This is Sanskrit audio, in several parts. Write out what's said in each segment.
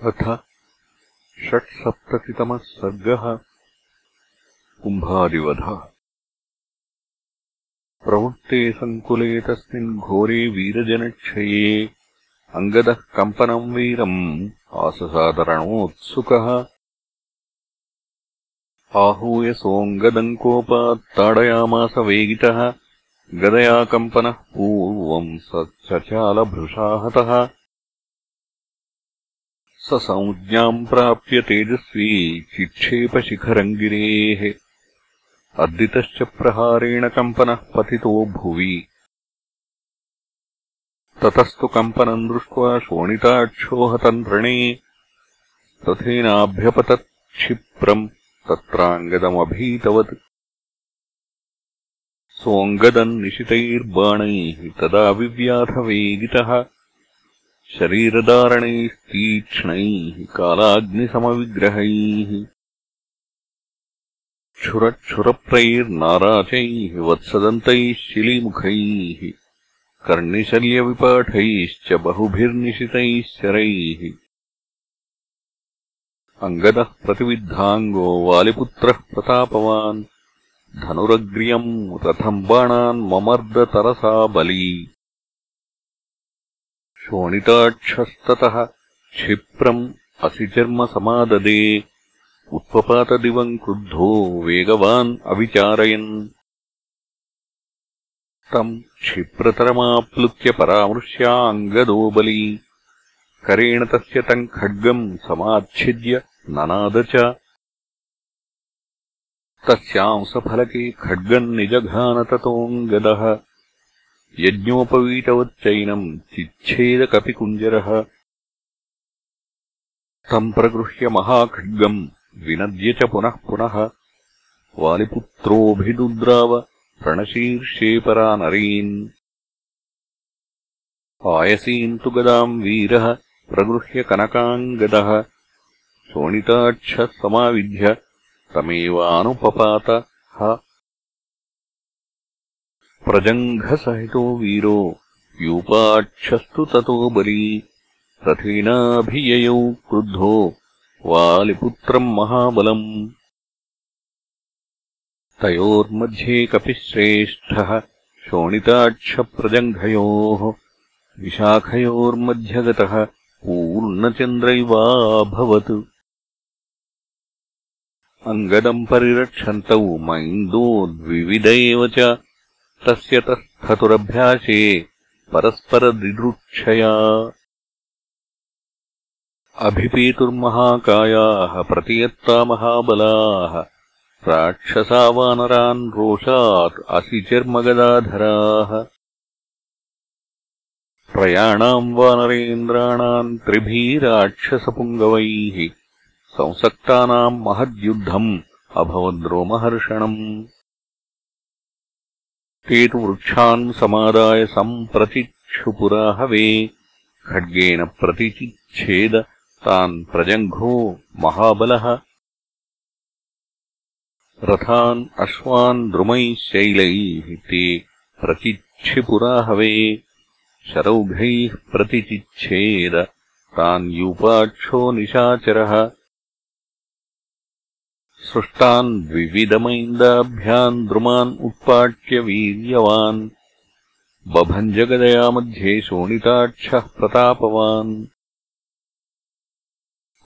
अथ षट्सप्ततितमः सर्गः कुम्भादिवधः। प्रवृत्ते सङ्कुले तस्मिन् घोरे वीरजनक्षये अङ्गदः कम्पनम् वीरम् आससादरणोत्सुकः आहूय सोऽङ्गदम् कोपात् ताडयामास वेगितः गदया कम्पनः पूर्वम् स चचालभृशाहतः स संज्ञाम् प्राप्य तेजस्वी चिक्षेपशिखरम् गिरेः अर्दितश्च प्रहारेण कम्पनः पतितो भुवि। ततस्तु कम्पनम् दृष्ट्वा शोणिताक्षोहतन्त्रणे रथेनाभ्यपतत्क्षिप्रम् तत्राङ्गदमभीतवत्। सोऽङ्गदम् निशितैर्बाणैः तदा विव्याधवेगितः शरीरधारणैस्तीक्ष्णैः कालाग्निसमविग्रहैः क्षुरक्षुरप्रैर्नाराचैः वत्सदन्तैः शिलीमुखैः कर्णिशल्यविपाठैश्च बहुभिर्निशितैः शरैः अङ्गदः प्रतिविद्धाङ्गो वालिपुत्रः प्रतापवान् धनुरग्र्यम् रथम् बाणान् ममर्दतरसा बली शोणिताक्षस्ततः क्षिप्रम् असिचर्मसमाददे उत्पपातदिवम् क्रुद्धो वेगवान् अविचारयन्। तम् क्षिप्रतरमाप्लुत्य परामृश्याङ्गदो बली करेण तस्य तम् खड्गम् समाच्छिद्य ननाद च। तस्यांसफलके खड्गम् निजघानततोऽङ्गदः यज्ञोपवीतवच्चैनम् चिच्छेदकपिकुञ्जरः तम् प्रगृह्य महाखड्गम् विनद्य च पुनः पुनः। वालिपुत्रोऽभिदुद्राव प्रणशीर्षेपरानरीन्। आयसीम् तु गदाम् वीरः प्रगृह्य शोणिताक्षः समाविध्य तमेवानुपपात ह प्रजङ्घसहितो वीरो यूपाक्षस्तु ततो बली। रथेनाभिययौ क्रुद्धो वालिपुत्रम् महाबलम्। तयोर्मध्ये कपिश्रेष्ठः शोणिताक्षप्रजङ्घयोः विशाखयोर्मध्यगतः पूर्णचन्द्रैवाभवत्। अङ्गदम् परिरक्षन्तौ मैन्दो द्विविद एव च तस्य तस्थतुरभ्यासे परस्परदिदृक्षया अभिपेतुर्महाकायाः प्रतियत्ता महाबलाः राक्षसावानरान् रोषात् असिचर्मगदाधराः। त्रयाणाम् वानरेन्द्राणाम् त्रिभीराक्षसपुङ्गवैः संसक्तानाम् महद्युद्धम् अभवद्रोमहर्षणम् ते तु वृक्षान् समादाय सम्प्रतिक्षुपुराहवे खड्गेन प्रतिचिच्छेद तान् प्रजङ्घो महाबलः। रथान् अश्वान् द्रुमैः शैलैः ते प्रतिक्षिपुराहवे शरौघैः प्रतिचिच्छेद तान् यूपाक्षो निशाचरः सृष्टान् द्विविधमैन्दाभ्याम् द्रुमान् उत्पाट्य वीर्यवान्। बभञ्जगदया मध्ये शोणिताक्षः प्रतापवान्।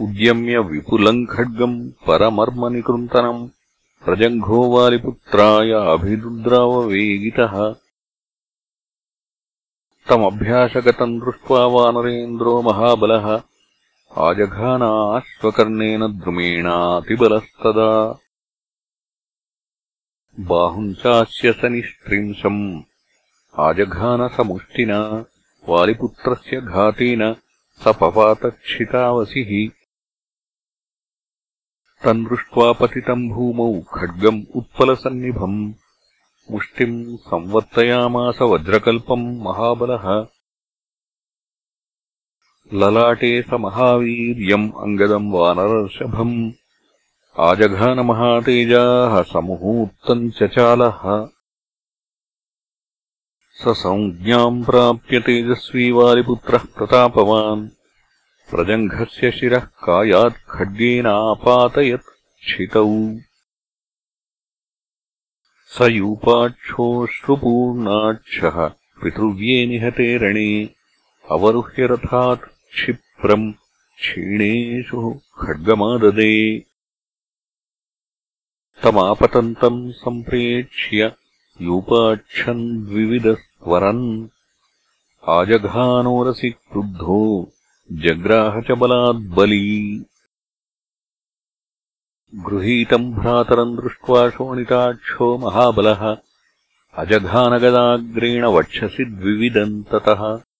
उद्यम्य विपुलम् खड्गम् परमर्मनिकृन्तनम् प्रजङ्घो वालिपुत्राय अभिरुद्राववेगितः। तमभ्यासगतम् दृष्ट्वा वानरेन्द्रो महाबलः आजघानाश्वकर्णेन द्रुमेणातिबलस्तदा। बाहुम् चास्य सनिस्त्रिंशम् आजघानसमुष्टिना वालिपुत्रस्य घातेन स पपातक्षितावसिः तम् दृष्ट्वा पतितम् भूमौ खड्गम् उत्पलसन्निभम्। मुष्टिम् संवर्तयामास वज्रकल्पम् महाबलः ललाटे स महावीर्यम् अङ्गदम् वानरर्षभम् आजघानमहातेजाः समुहूर्तम् चचालः स संज्ञाम् प्राप्य तेजस्वी वालिपुत्रः प्रतापवान्। प्रजङ्घस्य शिरः कायात् खड्गेनापातयत् क्षितौ। स यूपाक्षोऽश्रुपूर्णाक्षः पितृव्ये निहते रणे। अवरुह्य रथात् क्षिप्रम् क्षीणेषु खड्गमाददे। तमापतन्तम् सम्प्रेक्ष्य यूपाक्षम् द्विविदस्त्वरन् आजघानोरसि क्रुद्धो जग्राह च बलाद्बली गृहीतम् भ्रातरम् दृष्ट्वा शोणिताक्षो महाबलः। अजघानगदाग्रेण वक्षसि द्विविदम् ततः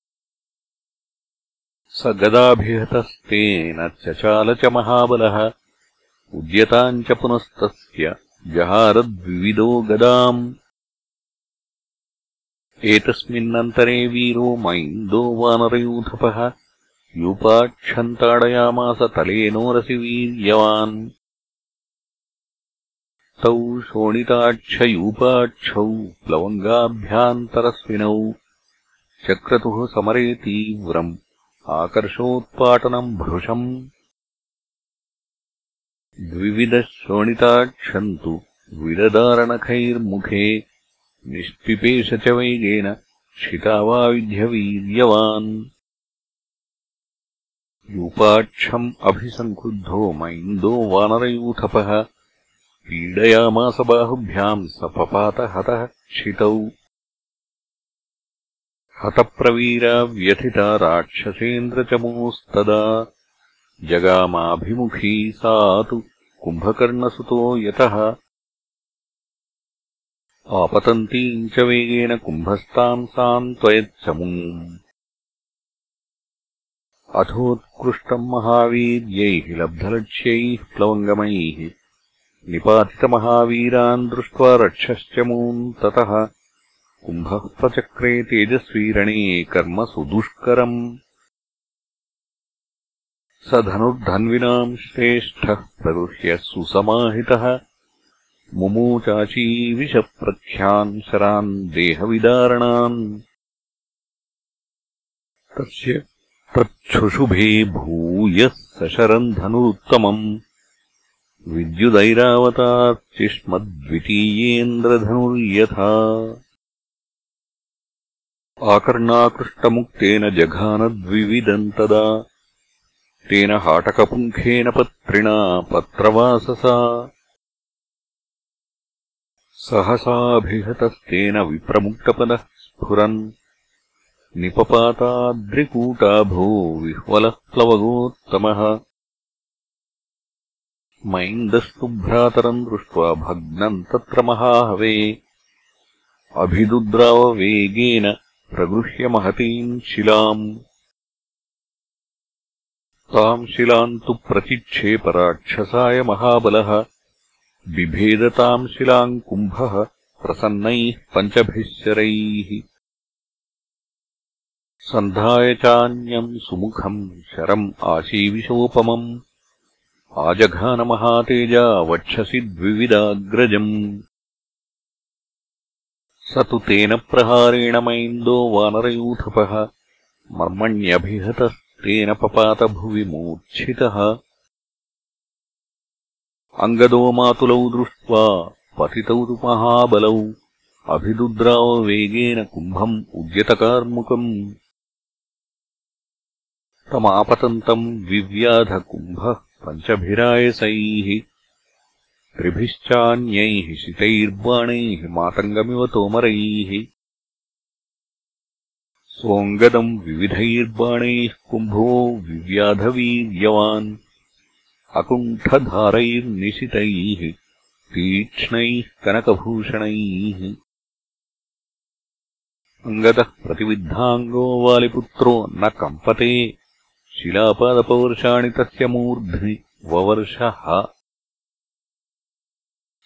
स गदाभिहतस्तेन चचाल च महाबलः। उद्यताम् च पुनस्तस्य जहारद्विविदो गदाम्। एतस्मिन्नन्तरे वीरो मैन्दो वानरयूथपः यूपाक्षम् ताडयामास तलेनोरसि वीर्यवान्। तौ शोणिताक्षयूपाक्षौ प्लवङ्गाभ्यान्तरस्विनौ चक्रतुः समरे तीव्रम् आकर्षोत्पाटनम् भृशम्। द्विविदः शोणिताक्षम् तु विददारणखैर्मुखे निष्पिपेश च वेगेन क्षितावाविध्यवीर्यवान्। यूपाक्षम् अभिसङ्क्रुद्धो मैन्दो वानरयूथपः। पीडयामास बाहुभ्याम् स पपात हतः क्षितौ हतप्रवीरा व्यथिता राक्षसेन्द्रचमूस्तदा जगामाभिमुखी सा तु कुम्भकर्णसुतो यतः। आपतन्तीम् च वेगेन कुम्भस्ताम् सान्त्वयच्चमूम् अथोत्कृष्टम् महावीर्यैः लब्धलक्ष्यैः प्लवङ्गमैः। निपातितमहावीरान् दृष्ट्वा रक्षश्चमून् ततः कुम्भः प्रचक्रे तेजस्वीरणे कर्म सुदुष्करम्। स धनुर्धन्विनाम् श्रेष्ठः प्रगृह्य सुसमाहितः। मुमूचाचीविषप्रख्यान् शरान् देहविदारणान्। तस्य तच्छुशुभे भूयः सशरम् धनुरुत्तमम्। विद्युदैरावतार्चिष्मद्वितीयेन्द्रधनुर्यथा आकर्णाकृष्टमुक्तेन जघानद्विविदम् तदा तेन हाटकपुङ्खेन पत्रिणा पत्रवाससा सहसाभिहतस्तेन विप्रमुक्तपदः स्फुरन् निपपाताद्रिकूटाभो विह्वलः प्लवगोत्तमः मैन्दस्तु भ्रातरम् दृष्ट्वा भग्नम् तत्र महाहवे अभिदुद्राववेगेन प्रगृह्य महतीम् शिलाम्। ताम् शिलाम् तु प्रतिक्षेपराक्षसाय महाबलः। बिभेदताम् शिलाम् कुम्भः प्रसन्नैः पञ्चभिः शरैः सन्धाय चान्यम् सुमुखम् शरम् आशीविशोपमम्। आजघानमहातेजा वक्षसि द्विविदाग्रजम् स तु तेन प्रहारेण मैन्दो वानरयूथपः। मर्मण्यभिहतस्तेन पपातभुवि मूर्च्छितः। अङ्गदो मातुलौ दृष्ट्वा पतितौ तु महाबलौ। अभिदुद्राववेगेन कुम्भम् उद्यतकार्मुकम्। तमापतन्तम् विव्याधकुम्भः पञ्चभिरायसैः त्रिभिश्चान्यैः शितैर्बाणैः मातङ्गमिव तोमरैः। सोऽङ्गदम् विविधैर्बाणैः कुम्भो विव्याधवीर्यवान् अकुण्ठधारैर्निशितैः तीक्ष्णैः कनकभूषणैः। अङ्गदः प्रतिविद्धाङ्गो वालिपुत्रो न कम्पते। शिलापादपवर्षाणि तस्य मूर्ध्नि ववर्षः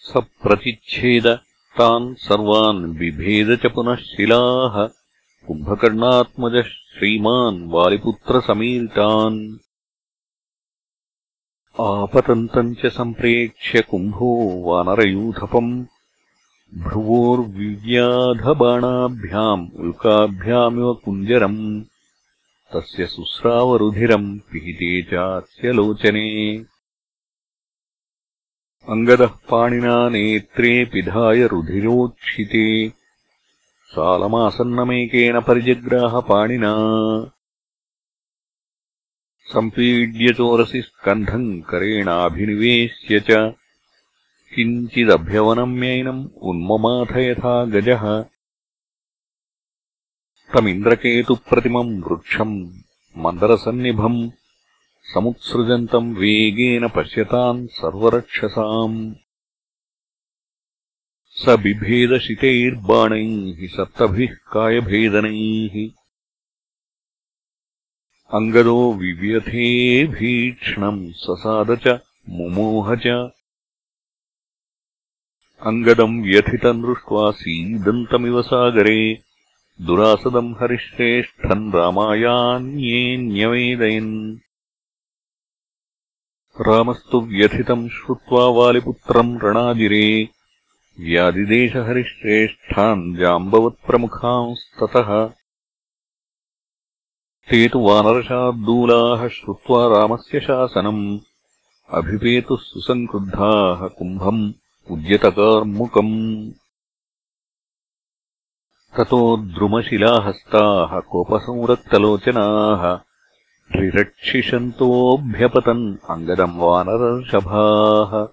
स प्रतिच्छेद तान् सर्वान् बिभेद च पुनः शिलाः। कुम्भकर्णात्मजः श्रीमान् वालिपुत्रसमीरितान् आपतन्तम् च सम्प्रेक्ष्य कुम्भो वानरयूथपम्। भ्रुवोर्विव्याधबाणाभ्याम् उल्काभ्यामिव कुञ्जरम्। तस्य सुस्रावरुधिरम् पिहिते चास्य लोचने अङ्गदः पाणिना नेत्रे पिधाय रुधिरोक्षिते सालमासन्नमेकेन परिजग्राहपाणिना सम्पीड्य चोरसि स्कन्धम् करेणाभिनिवेश्य च। किञ्चिदभ्यवनम्यैनम् उन्ममाथ यथा गजः। तमिन्द्रकेतुप्रतिमम् वृक्षम् मन्दरसन्निभम् समुत्सृजन्तम् वेगेन पश्यताम् सर्वरक्षसाम्। स बिभेदशितैर्बाणैः सप्तभिः कायभेदनैः। अङ्गदो विव्यथे भीक्ष्णम् ससाद च मुमोह च। अङ्गदम् व्यथितम् दृष्ट्वा सीदन्तमिव सागरे। दुरासदम् हरिश्रेष्ठम् रामायान्ये न्यवेदयन् रामस्तु व्यथितम् श्रुत्वा वालिपुत्रम् रणाजिरे। व्यादिदेशहरिश्रेष्ठान् जाम्बवत्प्रमुखांस्ततः। ते तु वानरशार्दूलाः श्रुत्वा रामस्य शासनम्। अभिपेतुः सुसङ्क्रुद्धाः कुम्भम् उद्यतकार्मुकम्। ततो द्रुमशिलाहस्ताः कोपसंरक्तलोचनाः त्रिरक्षिषन्तोऽभ्यपतन् अङ्गदम् वानरर्षभाः।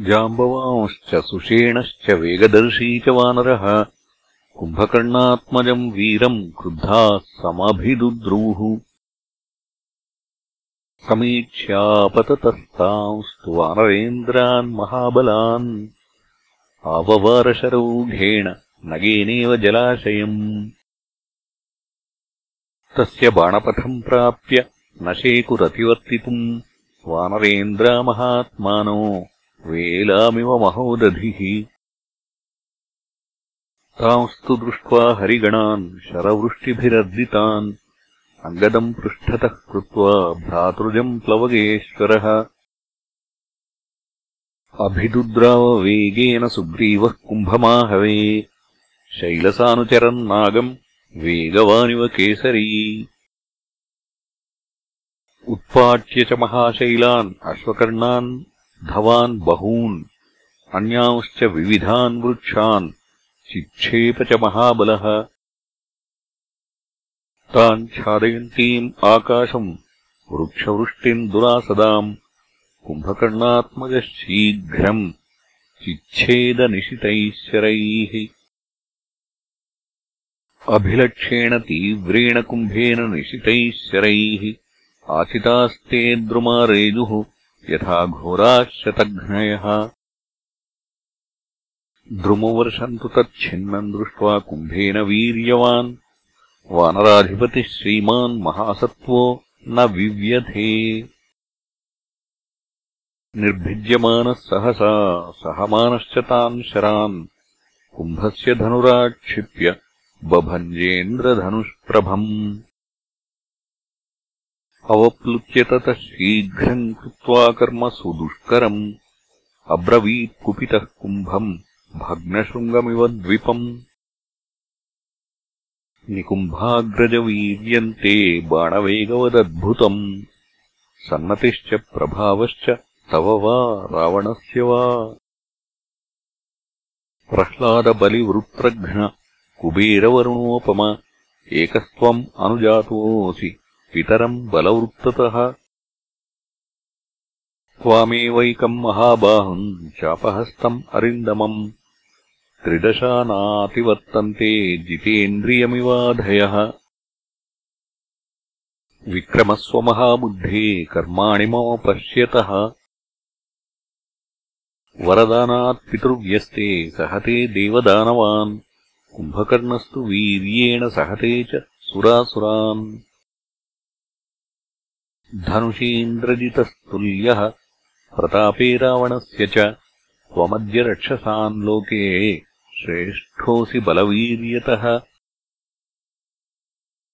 जाम्बवांश्च सुषेणश्च वेगदर्शी च वानरः। कुम्भकर्णात्मजम् वीरम् क्रुद्धाः समभिदुद्रूः समीक्ष्यापततस्तांस्तु वानरेन्द्रान् महाबलान्। आववारशरौघेण नगेनेव जलाशयम् तस्य बाणपथम् प्राप्य न शेकुरतिवर्तितुम् वानरेन्द्रामहात्मानो वेलामिव महोदधिः। तांस्तु दृष्ट्वा हरिगणान् शरवृष्टिभिरर्दितान् अङ्गदम् पृष्ठतः कृत्वा भ्रातृजम् प्लवगेश्वरः। अभिदुद्राववेगेन सुग्रीवः कुम्भमाहवे। शैलसानुचरन्नागम् वेगवानिव केसरी उत्पाट्य च महाशैलान् अश्वकर्णान् धवान् बहून् अन्यांश्च विविधान् वृक्षान् चिक्षेप च महाबलः। तान् छादयन्तीम् आकाशम् वृक्षवृष्टिम् दुरासदाम् कुम्भकर्णात्मजः शीघ्रम् चिच्छेदनिशितैश्वरैः अभिलक्षेण तीव्रेण कुम्भेन निशितैः शरैः आचितास्ते द्रुमारेजुः यथा घोराः शतघ्नयः। द्रुमवर्षम् तु तच्छिन्नम् दृष्ट्वा कुम्भेन वीर्यवान्। वानराधिपतिः श्रीमान् महासत्त्वो न विव्यथे निर्भिद्यमानः सहसा सहमानश्च तान् शरान्। कुम्भस्य धनुराक्षिप्य बभञ्जेन्द्रधनुष्प्रभम्। अवप्लुत्य ततः शीघ्रम् कृत्वा कर्म सुदुष्करम्। अब्रवीत्कुपितः कुम्भम् भग्नशृङ्गमिव द्विपम्। निकुम्भाग्रजवीर्यन्ते बाणवेगवदद्भुतम्। सन्नतिश्च प्रभावश्च तव वा रावणस्य वा। प्रह्लादबलिवृत्रघ्न कुबेरवरुणोपम एकस्त्वम् अनुजातोऽसि पितरम् बलवृत्ततः। त्वामेवैकम् महाबाहुम् चापहस्तम् अरिन्दमम् त्रिदशा नातिवर्तन्ते जितेन्द्रियमिवाधयः। विक्रमस्वमहाबुद्धे कर्माणि मम पश्यतः वरदानात्पितुर्व्यस्ते सहते देवदानवान् कुम्भकर्णस्तु वीर्येण सहते च सुरासुरान्। धनुषीन्द्रजितस्तुल्यः प्रतापे रावणस्य च त्वमद्य रक्षसान् लोके श्रेष्ठोऽसि बलवीर्यतः।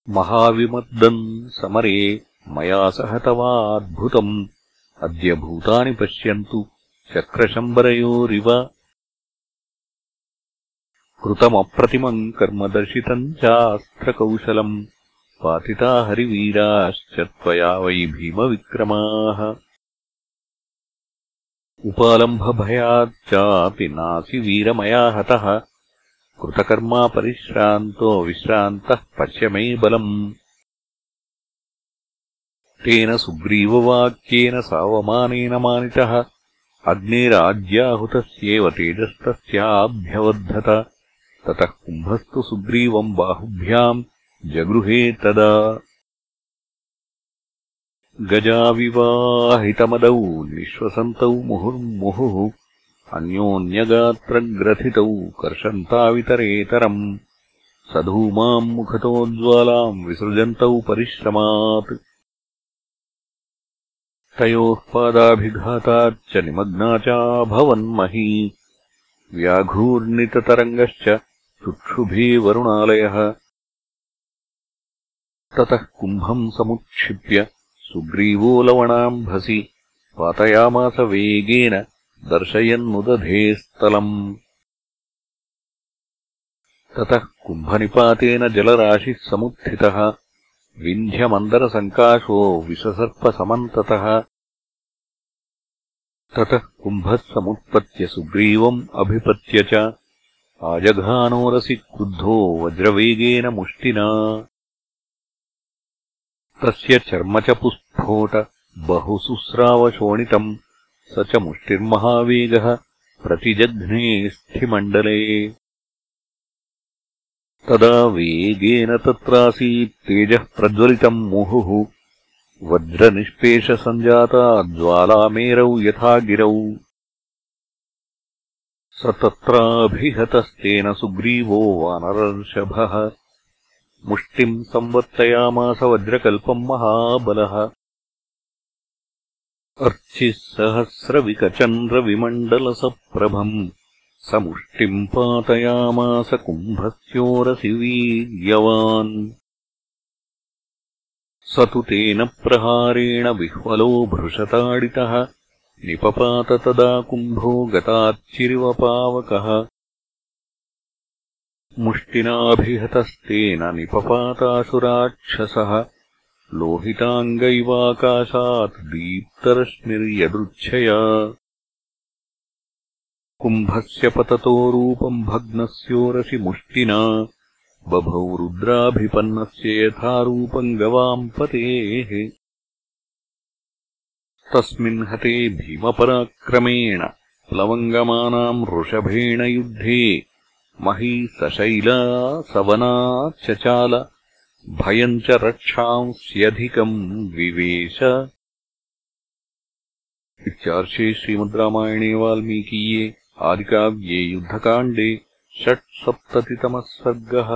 महाविमर्दन् समरे मया सह तवाद्भुतम्। अद्य भूतानि पश्यन्तु चक्रशम्बरयोरिव कृतमप्रतिमम् कर्म दर्शितम् चास्त्रकौशलम् पातिता हरिवीराश्च त्वया वै भीमविक्रमाः। उपालम्भभयाच्चापि नासि वीरमया हतः। कृतकर्मा परिश्रान्तो विश्रान्तः पश्य मे बलम्। तेन सुग्रीववाक्येन सावमानेन मानितः। अग्नेराज्याहुतस्येव तेजस्तस्याभ्यवर्धत ततः कुम्भस्तु सुग्रीवम् बाहुभ्याम् जगृहे तदा गजाविवाहितमदौ निःश्वसन्तौ मुहुर्मुहुः अन्योन्यगात्रग्रथितौ कर्षन्तावितरेतरम् सधूमाम् मुखतोज्ज्वालाम् विसृजन्तौ परिश्रमात् तयोः पादाभिघाताच्च निमग्ना चाभवन्मही व्याघूर्णिततरङ्गश्च चुक्षुभे वरुणालयः ततः कुम्भम् समुत्क्षिप्य सुग्रीवो लवणाम्भसि पातयामास वेगेन दर्शयन्नुदधेस्तलम् ततः कुम्भनिपातेन जलराशिः समुत्थितः विन्ध्यमन्दरसङ्काशो विषसर्पसमन्ततः। ततः कुम्भः समुत्पत्य सुग्रीवम् अभिपत्य च आजघानोरसि क्रुद्धो वज्रवेगेन मुष्टिना। तस्य चर्म च पुस्फोट बहुसुस्रावशोणितम्। स च मुष्टिर्महावेगः प्रतिजघ्ने स्थिमण्डले। तदा वेगेन तत्रासीत् तेजः प्रज्वलितम् मुहुः। वज्रनिष्पेषसञ्जाता ज्वालामेरौ यथा गिरौ स तत्राभिहतस्तेन सुग्रीवो वानरर्षभः। मुष्टिम् संवर्तयामास वज्रकल्पम् महाबलः। अर्चिः सहस्रविकचन्द्रविमण्डलसप्रभम् समुष्टिम् पातयामास कुम्भस्योरसि वीर्यवान् स तु तेन प्रहारेण विह्वलो भृशताडितः निपपात तदा कुम्भो गताच्चिरिवपावकः। मुष्टिनाभिहतस्तेन निपपातासुराक्षसः। लोहिताङ्गैवाकाशात् दीप्तरश्मिर्यदृच्छया। कुम्भस्य पततो रूपम् भग्नस्योरसि मुष्टिना। बभौ रुद्राभिपन्नस्य यथा रूपम् गवाम् पतेः तस्मिन् हते भीमपराक्रमेण प्लवङ्गमानाम् वृषभेण युद्धे मही सशैला सवना चचाल भयम् च रक्षांस्यधिकम् विवेश। इत्यार्षे श्रीमद् रामायणे वाल्मीकीये आदिकाव्ये युद्धकाण्डे षट्सप्ततितमः सर्गः